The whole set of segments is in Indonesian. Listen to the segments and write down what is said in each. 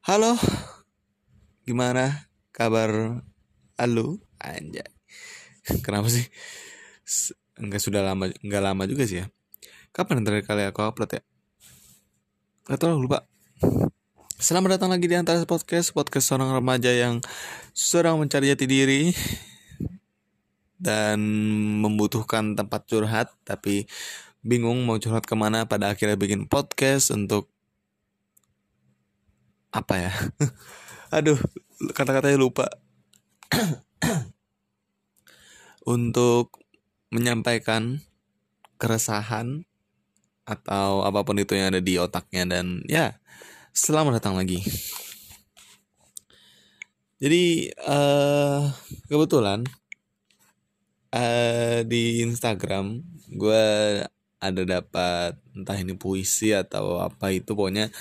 Halo, gimana kabar Halo, anjay. Kenapa sih? Enggak sudah lama, enggak lama juga sih ya. Kapan terakhir kali aku upload ya? Gak tau lupa. Selamat datang lagi di antara podcast podcast seorang remaja yang sedang mencari jati diri dan membutuhkan tempat curhat tapi bingung mau curhat ke mana pada akhirnya bikin podcast untuk apa ya? Aduh kata-katanya lupa. Untuk menyampaikan keresahan atau apa pun itu yang ada di otaknya dan ya selamat datang lagi. Jadi uh, kebetulan uh, di Instagram gue ada dapat entah ini puisi atau apa itu pokoknya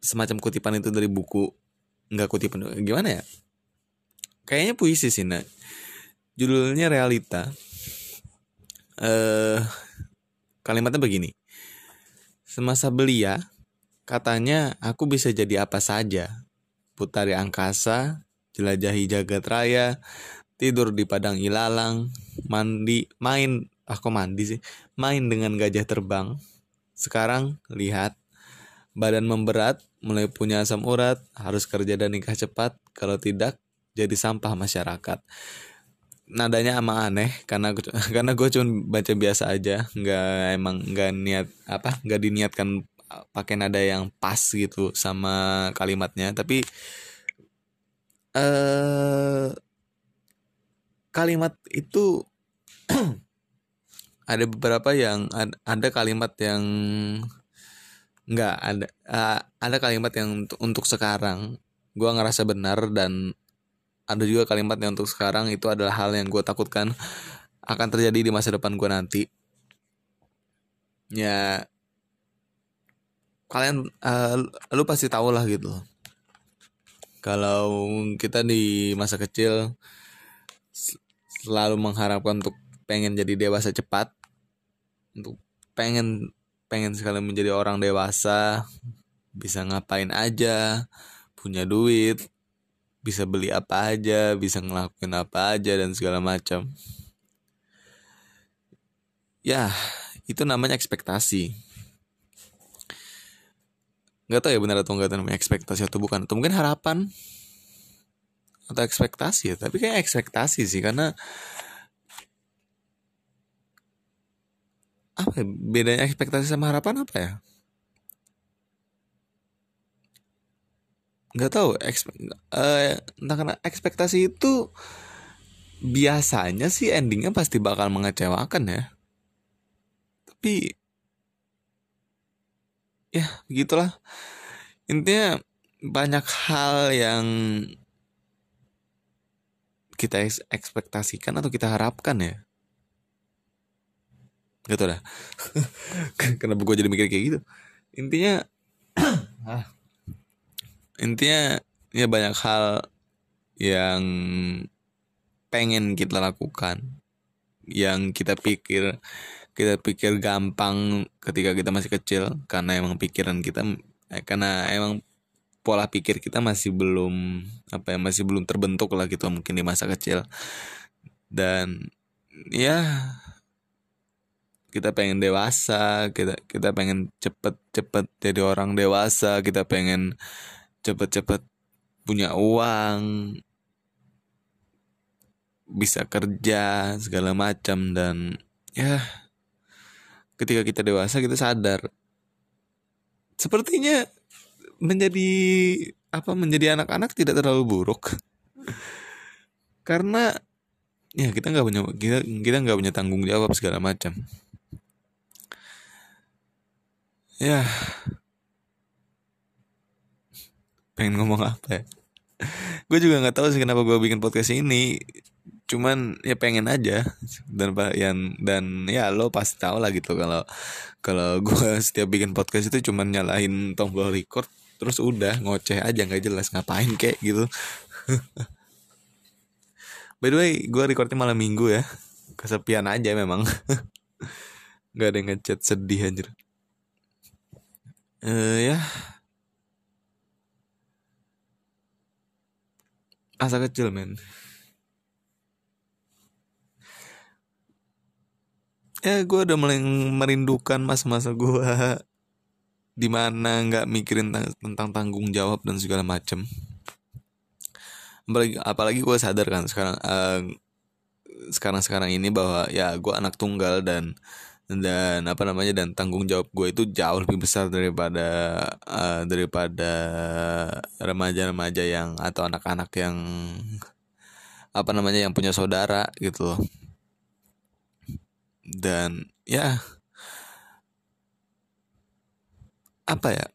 semacam kutipan itu dari buku nggak kutipan gimana ya? Kayaknya puisi sih nak. Judulnya realita. Eh kalimatnya begini. Semasa belia katanya aku bisa jadi apa saja. Putari angkasa jelajahi jagat raya tidur di padang ilalang mandi main aku ah, mandi sih? Main dengan gajah terbang. Sekarang lihat badan memberat mulai punya asam urat harus kerja dan nikah cepat. Kalau tidak jadi sampah masyarakat. Nadanya emang aneh karena karena gue cuma baca biasa aja. Nggak emang nggak niat apa nggak diniatkan pakai nada yang pas gitu sama kalimatnya. Tapi eh kalimat itu ada beberapa yang ada kalimat yang nggak ada uh, ada kalimat yang untuk, sekarang gue ngerasa benar dan ada juga kalimat yang untuk sekarang itu adalah hal yang gue takutkan akan terjadi di masa depan gue nanti. Ya kalian uh, lu pasti tahu lah gitu kalau kita di masa kecil selalu mengharapkan untuk pengen jadi dewasa cepat untuk pengen pengen sekali menjadi orang dewasa bisa ngapain aja punya duit bisa beli apa aja bisa ngelakuin apa aja dan segala macam. Ya itu namanya ekspektasi. Nggak tahu ya benar atau enggak namanya ekspektasi atau bukan atau mungkin harapan atau ekspektasi ya tapi kayak ekspektasi sih karena apa ya, bedanya ekspektasi sama harapan apa ya? Nggak tahu ekspe uh, entah karena ekspektasi itu biasanya sih endingnya pasti bakal mengecewakan ya. Tapi ya begitulah. Intinya banyak hal yang kita ekspektasikan atau kita harapkan ya Gak tau dah. Kenapa gue jadi mikir kayak gitu? Intinya ah, Intinya Ya banyak hal Yang Pengen kita lakukan Yang kita pikir Kita pikir gampang Ketika kita masih kecil Karena emang pikiran kita eh, Karena emang Pola pikir kita masih belum Apa ya Masih belum terbentuk lah gitu Mungkin di masa kecil. Dan Ya kita pengen dewasa kita kita pengen cepet-cepet jadi orang dewasa kita pengen cepet-cepet punya uang bisa kerja segala macam dan ya ketika kita dewasa kita sadar. Sepertinya menjadi apa menjadi anak-anak tidak terlalu buruk. Karena ya kita nggak punya kita kita nggak punya tanggung jawab segala macam ya. Pengen ngomong apa ya? Gue juga nggak tahu sih kenapa gue bikin podcast ini. Cuman ya pengen aja. Dan yang dan ya lo pasti tahu lah gitu kalau kalau gue setiap bikin podcast itu cuman nyalain tombol record terus udah ngoceh aja nggak jelas ngapain kayak gitu. By the way gue recordnya malam minggu ya. Kesepian aja memang. Nggak ada yang ngechat sedih anjir uh, ya. Asa kecil men. Ya gue udah mulai merindukan masa-masa gue di mana nggak mikirin tentang tanggung jawab dan segala macem. Apalagi apalagi gue sadar kan sekarang uh, eh, sekarang sekarang ini bahwa ya gue anak tunggal dan dan apa namanya dan tanggung jawab gue itu jauh lebih besar daripada uh, daripada remaja-remaja yang atau anak-anak yang apa namanya yang punya saudara gitu loh. Dan ya apa ya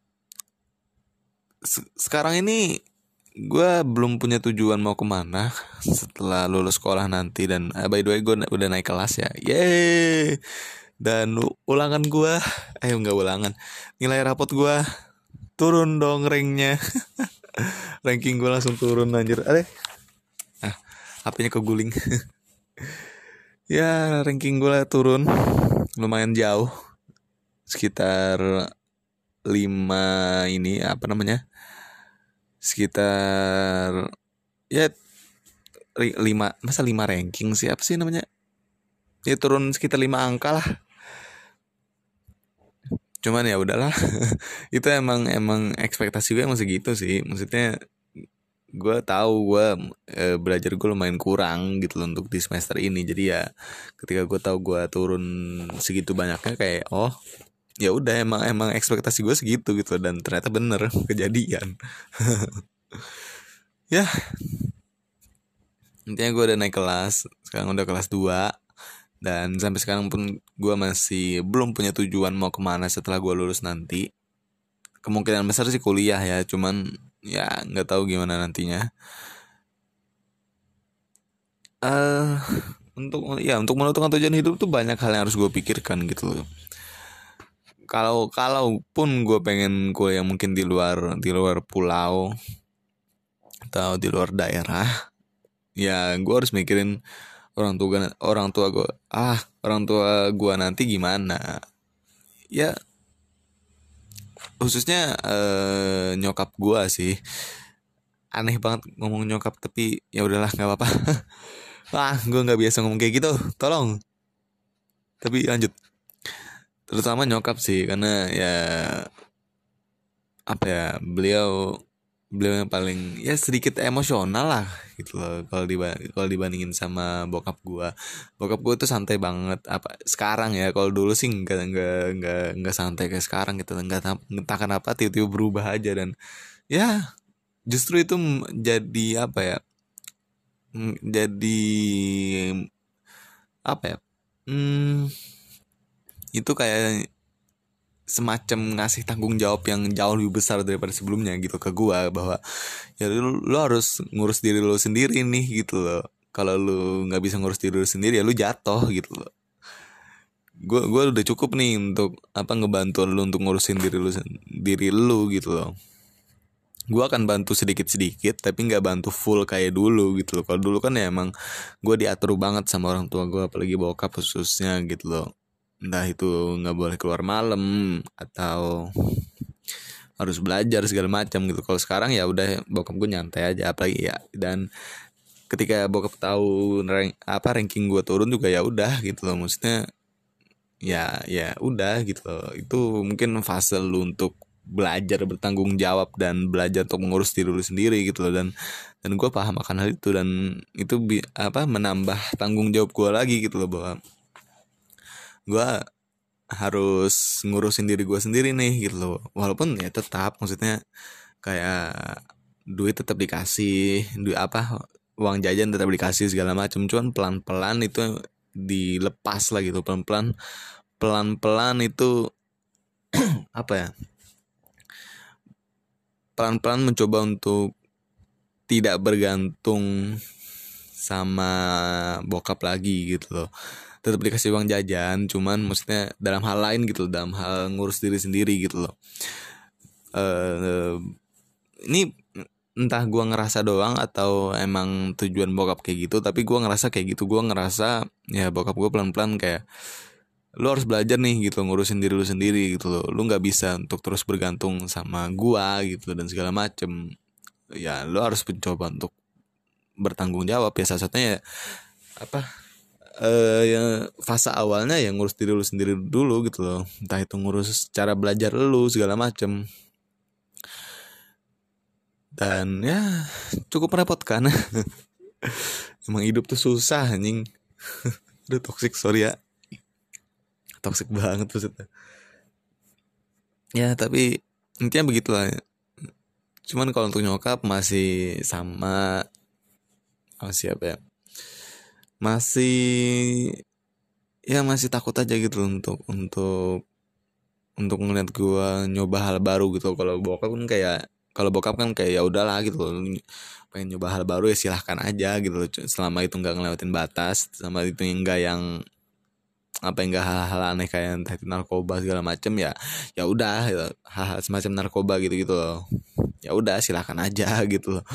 sekarang ini gue belum punya tujuan mau ke mana setelah lulus sekolah nanti dan uh, by the way gue udah naik kelas ya. Yeay dan ulangan gue ayo nggak ulangan. Nilai rapot gue turun dong ranknya ranking gue langsung turun anjir. Ada? Ah hpnya keguling. Ya ranking gue turun lumayan jauh. Sekitar lima ini apa namanya? Sekitar ya lima masa lima ranking sih? Apa sih namanya? Ya turun sekitar lima angka lah cuman ya udahlah. Itu emang emang ekspektasi gue emang segitu sih. Maksudnya gue tahu gue e, belajar gue lumayan kurang gitu loh untuk di semester ini. Jadi ya ketika gue tahu gue turun segitu banyaknya kayak oh ya udah emang emang ekspektasi gue segitu gitu dan ternyata bener kejadian. Ya. Intinya gue udah naik kelas. Sekarang udah kelas 2 dan sampai sekarang pun gue masih belum punya tujuan mau ke mana setelah gue lulus nanti. Kemungkinan besar sih kuliah ya cuman ya nggak tahu gimana nantinya. Uh, untuk ya untuk menentukan tujuan hidup tuh banyak hal yang harus gue pikirkan gitu loh. Kalau kalaupun gue pengen gue yang mungkin di luar di luar pulau atau di luar daerah ya gue harus mikirin orang tua orang tua gue ah orang tua gue nanti gimana? Ya khususnya uh, nyokap gua sih. Aneh banget ngomong nyokap tapi ya udahlah nggak apa-apa. Ah gue nggak biasa ngomong kayak gitu tolong. Tapi lanjut. Terutama nyokap sih karena ya apa ya beliau beliau yang paling ya sedikit emosional lah gitu loh. Kalau di kalau dibandingin sama bokap gue bokap gue tuh santai banget apa sekarang ya. Kalau dulu sih nggak nggak nggak nggak santai kayak sekarang gitu. Nggak entah kenapa tiba-tiba berubah aja dan ya justru itu jadi apa ya jadi apa ya hmm, itu kayak semacam ngasih tanggung jawab yang jauh lebih besar daripada sebelumnya gitu ke gua bahwa ya lu, lu harus ngurus diri lu sendiri nih gitu loh. Kalau lu nggak bisa ngurus diri lu sendiri ya lu jatuh gitu loh. Gua gua udah cukup nih untuk apa ngebantu lu untuk ngurusin diri lu diri lu gitu loh. Gua akan bantu sedikit sedikit tapi nggak bantu full kayak dulu gitu loh. Kalau dulu kan ya emang gua diatur banget sama orang tua gua apalagi bokap khususnya gitu loh entah itu nggak boleh keluar malam atau harus belajar segala macam gitu. Kalau sekarang ya udah bokap gue nyantai aja apalagi ya. Dan ketika bokap tahu rank, apa ranking gue turun juga ya udah gitu loh. Maksudnya ya ya udah gitu loh. Itu mungkin fase lu untuk belajar bertanggung jawab dan belajar untuk mengurus diri lu sendiri gitu loh. Dan dan gue paham akan hal itu. Dan itu bi, apa menambah tanggung jawab gue lagi gitu loh bahwa gue harus ngurusin diri gue sendiri nih gitu loh. Walaupun ya tetap maksudnya kayak duit tetap dikasih duit apa uang jajan tetap dikasih segala macam cuman pelan pelan itu dilepas lah gitu. Pelan pelan pelan pelan itu apa ya? Pelan pelan mencoba untuk tidak bergantung sama bokap lagi gitu loh tetap dikasih uang jajan cuman maksudnya dalam hal lain gitu dalam hal ngurus diri sendiri gitu loh. Uh, ini entah gua ngerasa doang atau emang tujuan bokap kayak gitu tapi gua ngerasa kayak gitu. Gua ngerasa ya bokap gua pelan pelan kayak lu harus belajar nih gitu ngurusin diri lu sendiri gitu loh. Lu nggak bisa untuk terus bergantung sama gua gitu dan segala macem. Ya lu harus mencoba untuk bertanggung jawab ya. Salah satunya ya apa eh ya fase awalnya yang ngurus diri lu sendiri dulu gitu loh. Entah itu ngurus cara belajar lu segala macem. Dan ya cukup merepotkan. Emang hidup tuh susah anjing. Udah toxic sorry ya. Toxic banget maksudnya. Ya tapi intinya begitulah cuman kalau untuk nyokap masih sama. Masih apa ya masih ya masih takut aja gitu untuk untuk untuk ngeliat gua nyoba hal baru gitu. Kalau bokap kan kayak kalau bokap kan kayak ya udahlah gitu loh pengen nyoba hal baru ya silahkan aja gitu loh. Selama itu nggak ngelewatin batas selama itu enggak yang apa enggak hal-hal aneh kayak entah itu narkoba segala macem ya ya udah ya, hal-hal semacam narkoba gitu gitu loh. Ya udah silahkan aja gitu loh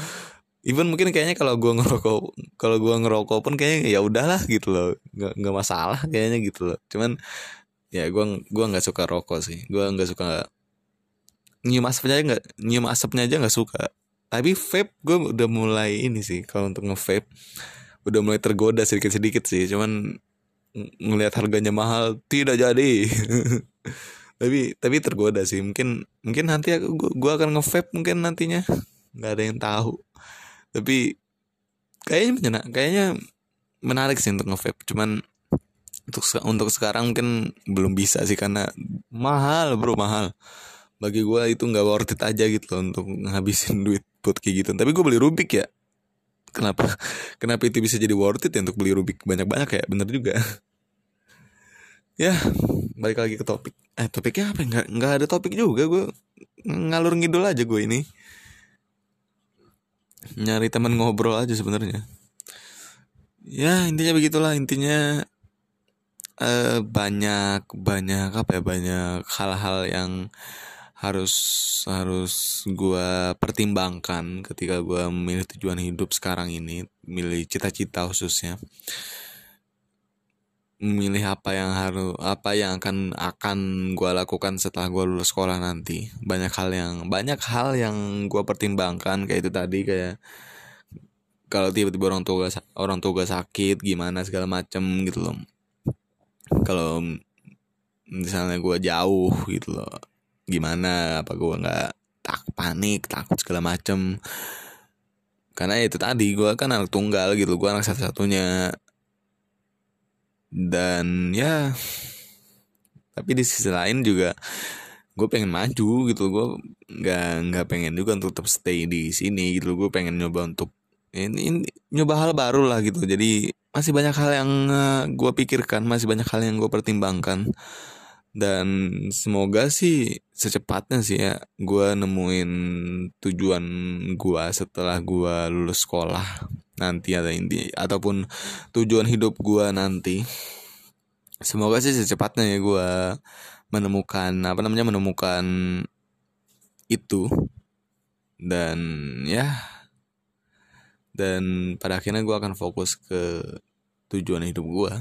even mungkin kayaknya kalau gua ngerokok kalau gua ngerokok pun kayaknya ya udahlah gitu loh. Nggak nggak masalah kayaknya gitu loh. Cuman ya gua gua nggak suka rokok sih. Gua nggak suka nyium asapnya aja nggak nyium asapnya aja nggak suka. Tapi vape gue udah mulai ini sih kalau untuk nge-vape udah mulai tergoda sedikit-sedikit sih. Cuman ngelihat harganya mahal tidak jadi. Tapi tapi tergoda sih. Mungkin mungkin nanti aku gua, gua akan nge-vape mungkin nantinya. Nggak ada yang tahu tapi kayaknya menyenak kayaknya menarik sih untuk nge-vape. Cuman untuk untuk sekarang mungkin belum bisa sih karena mahal bro mahal. Bagi gue itu nggak worth it aja gitu loh untuk ngabisin duit buat kayak gitu. Tapi gue beli Rubik ya. Kenapa? Kenapa itu bisa jadi worth it ya untuk beli Rubik? Banyak-banyak ya bener juga. Ya balik lagi ke topik. Eh topiknya apa nggak nggak ada topik juga gue ngalur ngidul aja gue ini nyari teman ngobrol aja sebenarnya. Ya intinya begitulah. Intinya eh, banyak banyak apa ya banyak hal-hal yang harus harus gue pertimbangkan ketika gue memilih tujuan hidup sekarang ini milih cita-cita khususnya memilih apa yang harus apa yang akan akan gue lakukan setelah gue lulus sekolah nanti. Banyak hal yang banyak hal yang gue pertimbangkan kayak itu tadi kayak kalau tiba-tiba orang tua orang tua sakit gimana segala macem gitu loh. Kalau misalnya gue jauh gitu loh gimana? Apa gue nggak tak panik takut segala macem? Karena itu tadi gue kan anak tunggal gitu gue anak satu-satunya dan ya tapi di sisi lain juga gue pengen maju gitu. Gue nggak nggak pengen juga untuk tetap stay di sini gitu. Gue pengen nyoba untuk ini, ini nyoba hal baru lah gitu. Jadi masih banyak hal yang uh, gue pikirkan masih banyak hal yang gue pertimbangkan. Dan semoga sih secepatnya sih ya gue nemuin tujuan gue setelah gue lulus sekolah nanti ada inti ataupun tujuan hidup gue nanti. Semoga sih secepatnya ya gue menemukan apa namanya menemukan itu. Dan ya dan pada akhirnya gue akan fokus ke tujuan hidup gue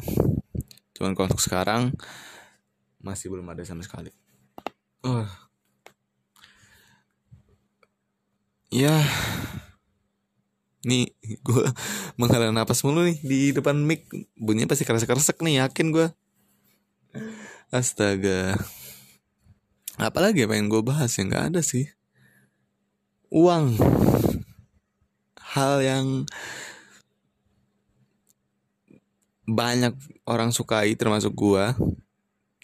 cuman kalau untuk sekarang masih belum ada sama sekali. Uh. ya nih gue menghela napas mulu nih di depan mic. Bunyinya pasti kerasa keresek nih yakin gue astaga. Apalagi pengen gue bahas yang nggak ada sih? Uang. Hal yang banyak orang sukai termasuk gue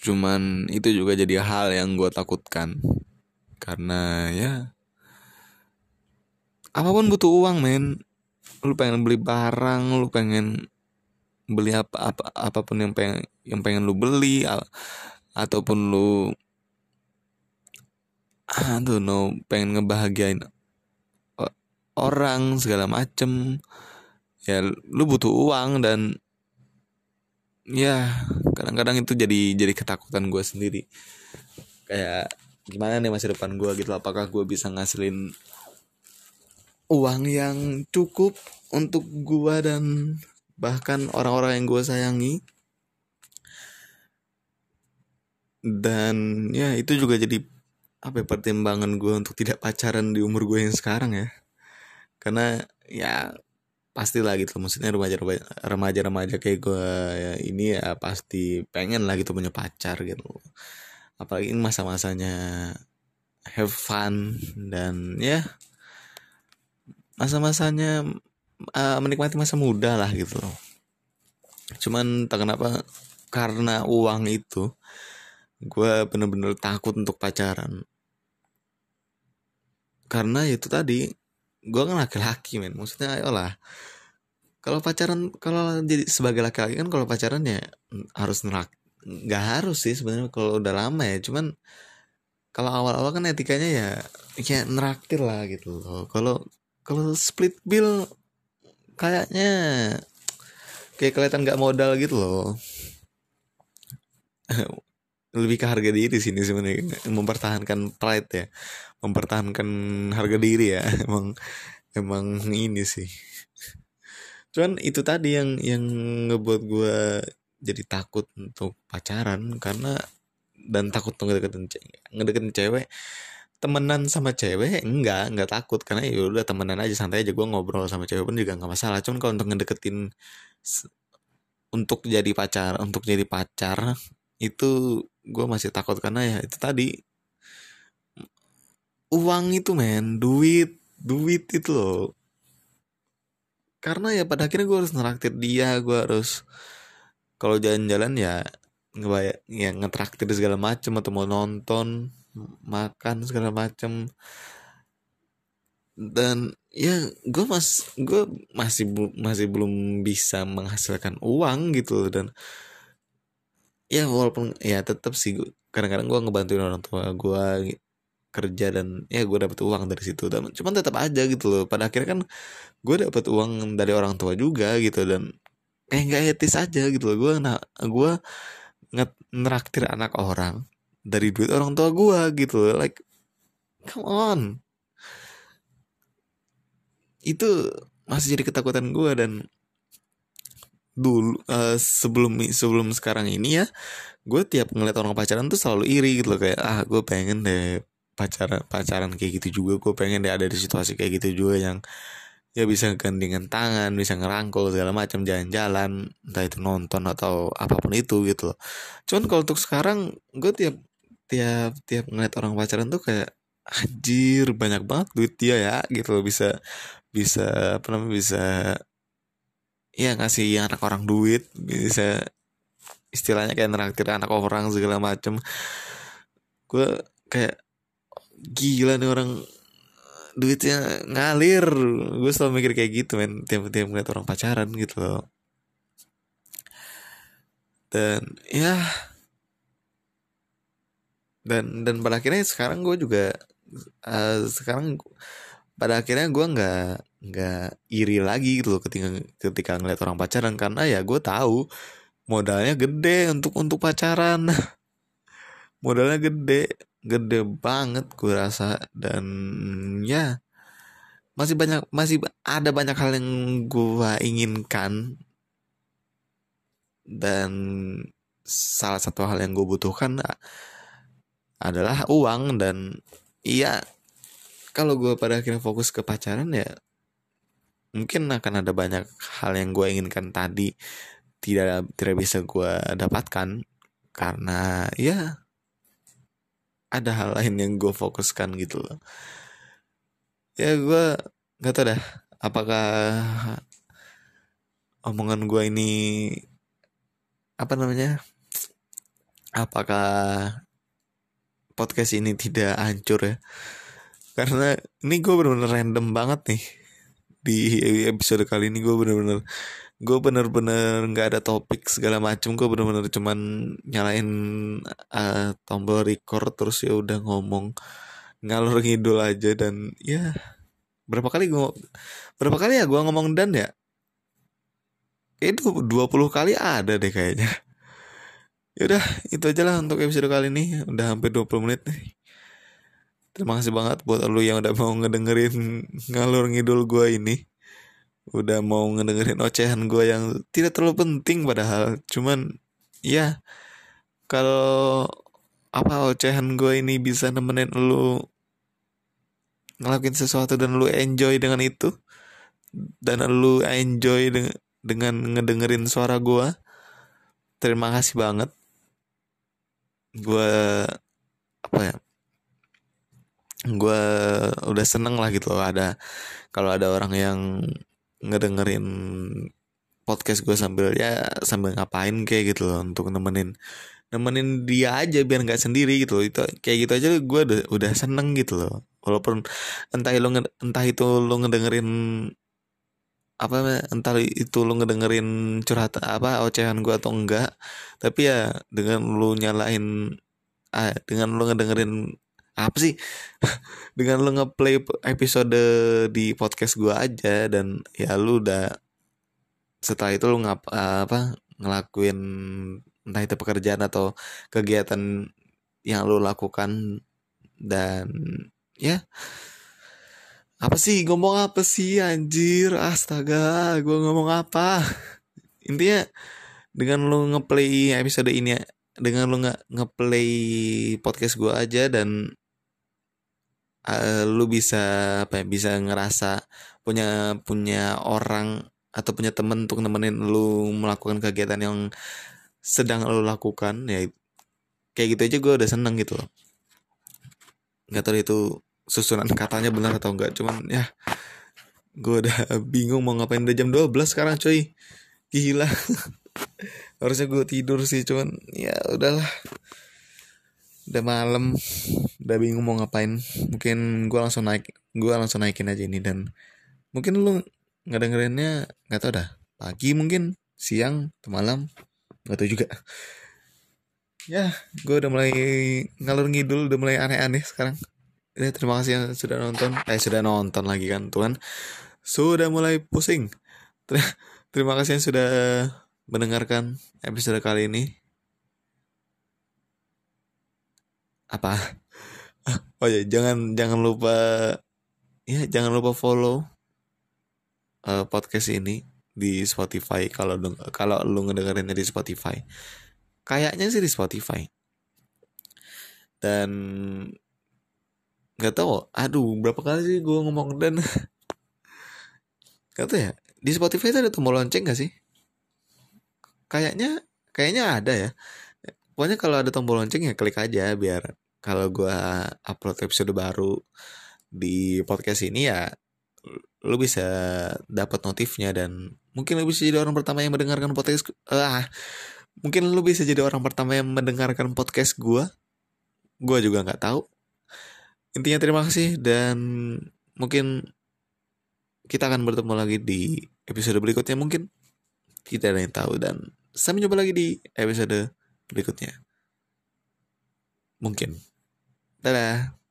cuman itu juga jadi hal yang gue takutkan. Karena ya apa pun butuh uang men lu pengen beli barang lu pengen beli apa apa apa pun yang pengen yang pengen lu beli ataupun lu aduh no pengen ngebahagiain orang segala macem. Ya lu butuh uang dan ya kadang-kadang itu jadi jadi ketakutan gue sendiri. Kayak gimana nih masa depan gue gitu? Apakah gue bisa ngasilin uang yang cukup untuk gue dan bahkan orang-orang yang gue sayangi. Dan ya itu juga jadi apa ya, pertimbangan gue untuk tidak pacaran di umur gue yang sekarang ya. Karena ya pasti lah gitu maksudnya remaja remaja remaja kayak gue ya, ini ya pasti pengen lah gitu punya pacar gitu. Apalagi masa-masanya have fun dan ya masa-masanya uh, menikmati masa muda lah gitu loh. Cuman tak kenapa karena uang itu gue bener-bener takut untuk pacaran. Karena itu tadi gue kan laki-laki men. Maksudnya ayolah. Kalau pacaran kalau jadi sebagai laki-laki kan kalau pacaran ya harus nerak nggak harus sih sebenarnya kalau udah lama ya. Cuman kalau awal-awal kan etikanya ya kayak neraktir lah gitu loh. Kalau kalau split bill kayaknya kayak kelihatan nggak modal gitu loh. Lebih ke harga diri sini sebenarnya. Mempertahankan pride ya. Mempertahankan harga diri ya. Emang emang ini sih. Cuman itu tadi yang yang ngebuat gue jadi takut untuk pacaran karena dan takut ngedeketin cewek ngedeketin cewek temenan sama cewek enggak enggak takut. Karena ya udah temenan aja santai aja. Gue ngobrol sama cewek pun juga nggak masalah. Cuman kalau untuk ngedeketin untuk jadi pacar untuk jadi pacar itu gue masih takut. Karena ya itu tadi uang itu men duit duit itu loh. Karena ya pada akhirnya gue harus neraktir dia gue harus kalau jalan-jalan ya ngebayar ya ngetraktir segala macem atau mau nonton makan segala macem. Dan ya gue mas gue masih masih belum bisa menghasilkan uang gitu dan ya walaupun ya tetap sih kadang-kadang gue ngebantuin orang tua gue kerja dan ya gue dapet uang dari situ dan cuman tetap aja gitu loh. Pada akhirnya kan gue dapet uang dari orang tua juga gitu dan kayak nggak etis aja gitu loh. Gue nah gue ngeraktir anak orang dari duit orang tua gue gitu. Like come on. Itu masih jadi ketakutan gue dan dulu uh, sebelum sebelum sekarang ini ya gue tiap ngeliat orang pacaran tuh selalu iri gitu loh. Kayak ah gue pengen deh pacaran pacaran kayak gitu juga. Gue pengen deh ada di situasi kayak gitu juga yang ya bisa gandengan tangan bisa ngerangkul segala macam jalan-jalan entah itu nonton atau apa pun itu gitu loh. Cuman kalau untuk sekarang gue tiap tiap tiap ngeliat orang pacaran tuh kayak anjir banyak banget duit dia ya gitu loh. Bisa bisa apa namanya bisa ya ngasih anak orang duit bisa istilahnya kayak neraktir anak orang segala macem. Gue kayak gila nih orang duitnya ngalir. Gue selalu mikir kayak gitu men tiap-tiap ngeliat orang pacaran gitu loh. Dan ya dan dan pada akhirnya sekarang gue juga uh, sekarang pada akhirnya gue nggak nggak iri lagi gitu loh ketika ketika ngeliat orang pacaran. Karena ya gue tahu modalnya gede untuk untuk pacaran. Modalnya gede gede banget gue rasa. Dan ya masih banyak masih ada banyak hal yang gue inginkan. Dan salah satu hal yang gue butuhkan adalah uang dan iya kalau gue pada akhirnya fokus ke pacaran ya mungkin akan ada banyak hal yang gue inginkan tadi tidak tidak bisa gue dapatkan karena ya ada hal lain yang gue fokuskan gitu loh. Ya gue nggak tau dah apakah omongan gue ini apa namanya apakah podcast ini tidak hancur ya. Karena ini gue bener-bener random banget nih. Di episode kali ini gue bener-bener gue bener-bener nggak ada topik segala macem. Gue bener-bener cuman nyalain uh, tombol record terus ya udah ngomong ngalur ngidul aja dan ya berapa kali gue berapa kali ya gue ngomong dan ya? Kayak 20 kali ada deh kayaknya Yaudah itu aja lah untuk episode kali ini. Udah hampir 20 menit nih. Terima kasih banget buat lu yang udah mau ngedengerin ngalur ngidul gue ini. Udah mau ngedengerin ocehan gue yang tidak terlalu penting padahal. Cuman ya kalau apa ocehan gue ini bisa nemenin lu ngelakuin sesuatu dan lu enjoy dengan itu dan lu enjoy dengan, dengan ngedengerin suara gue terima kasih banget gue apa ya gue udah seneng lah gitu loh. Ada kalau ada orang yang ngedengerin podcast gue sambil ya sambil ngapain kayak gitu loh untuk nemenin nemenin dia aja biar nggak sendiri gitu loh. Itu kayak gitu aja gue udah udah seneng gitu loh. Walaupun entah lo entah itu lo ngedengerin apa entah itu lo ngedengerin curhat apa ocehan gue atau enggak tapi ya dengan lo nyalain ah, dengan lo ngedengerin apa sih dengan lo ngeplay episode di podcast gue aja dan ya lu udah setelah itu lu ngap apa ngelakuin entah itu pekerjaan atau kegiatan yang lu lakukan dan ya apa sih? Ngomong apa sih anjir? Astaga gue ngomong apa? Intinya dengan lu ngeplay episode ini dengan lu nggak ngeplay podcast gue aja dan uh, lu bisa apa ya bisa ngerasa punya punya orang atau punya temen untuk nemenin lu melakukan kegiatan yang sedang lu lakukan ya kayak gitu aja gue udah seneng gitu loh. Nggak tahu itu susunan katanya benar atau enggak. Cuman ya gue udah bingung mau ngapain udah jam 12 sekarang coy gila. Harusnya gue tidur sih cuman ya udahlah. Udah malam udah bingung mau ngapain. Mungkin gue langsung naik gue langsung naikin aja ini dan mungkin lu ngedengerinnya nggak tau dah pagi mungkin siang atau malam nggak tau juga. Ya gue udah mulai ngalur ngidul udah mulai aneh-aneh sekarang ya, terima kasih yang sudah nonton. Eh sudah nonton lagi kan tuhan sudah mulai pusing. Terima kasih yang sudah mendengarkan episode kali ini. Apa? Oh ya jangan jangan lupa ya jangan lupa follow uh, podcast ini di Spotify kalau kalau lu ngedengerinnya di Spotify. Kayaknya sih di Spotify. Dan nggak tahu. Aduh berapa kali sih gue ngomong dan gak tahu ya. Di Spotify itu ada tombol lonceng gak sih? Kayaknya kayaknya ada ya. Pokoknya kalau ada tombol lonceng ya klik aja biar kalau gue upload episode baru di podcast ini ya lu bisa dapat notifnya dan mungkin lu bisa jadi orang pertama yang mendengarkan podcast ah mungkin lu bisa jadi orang pertama yang mendengarkan podcast gue gue juga nggak tahu intinya terima kasih dan mungkin kita akan bertemu lagi di episode berikutnya mungkin kita ada yang tahu dan sampai jumpa lagi di episode berikutnya. Mungkin. Dadah.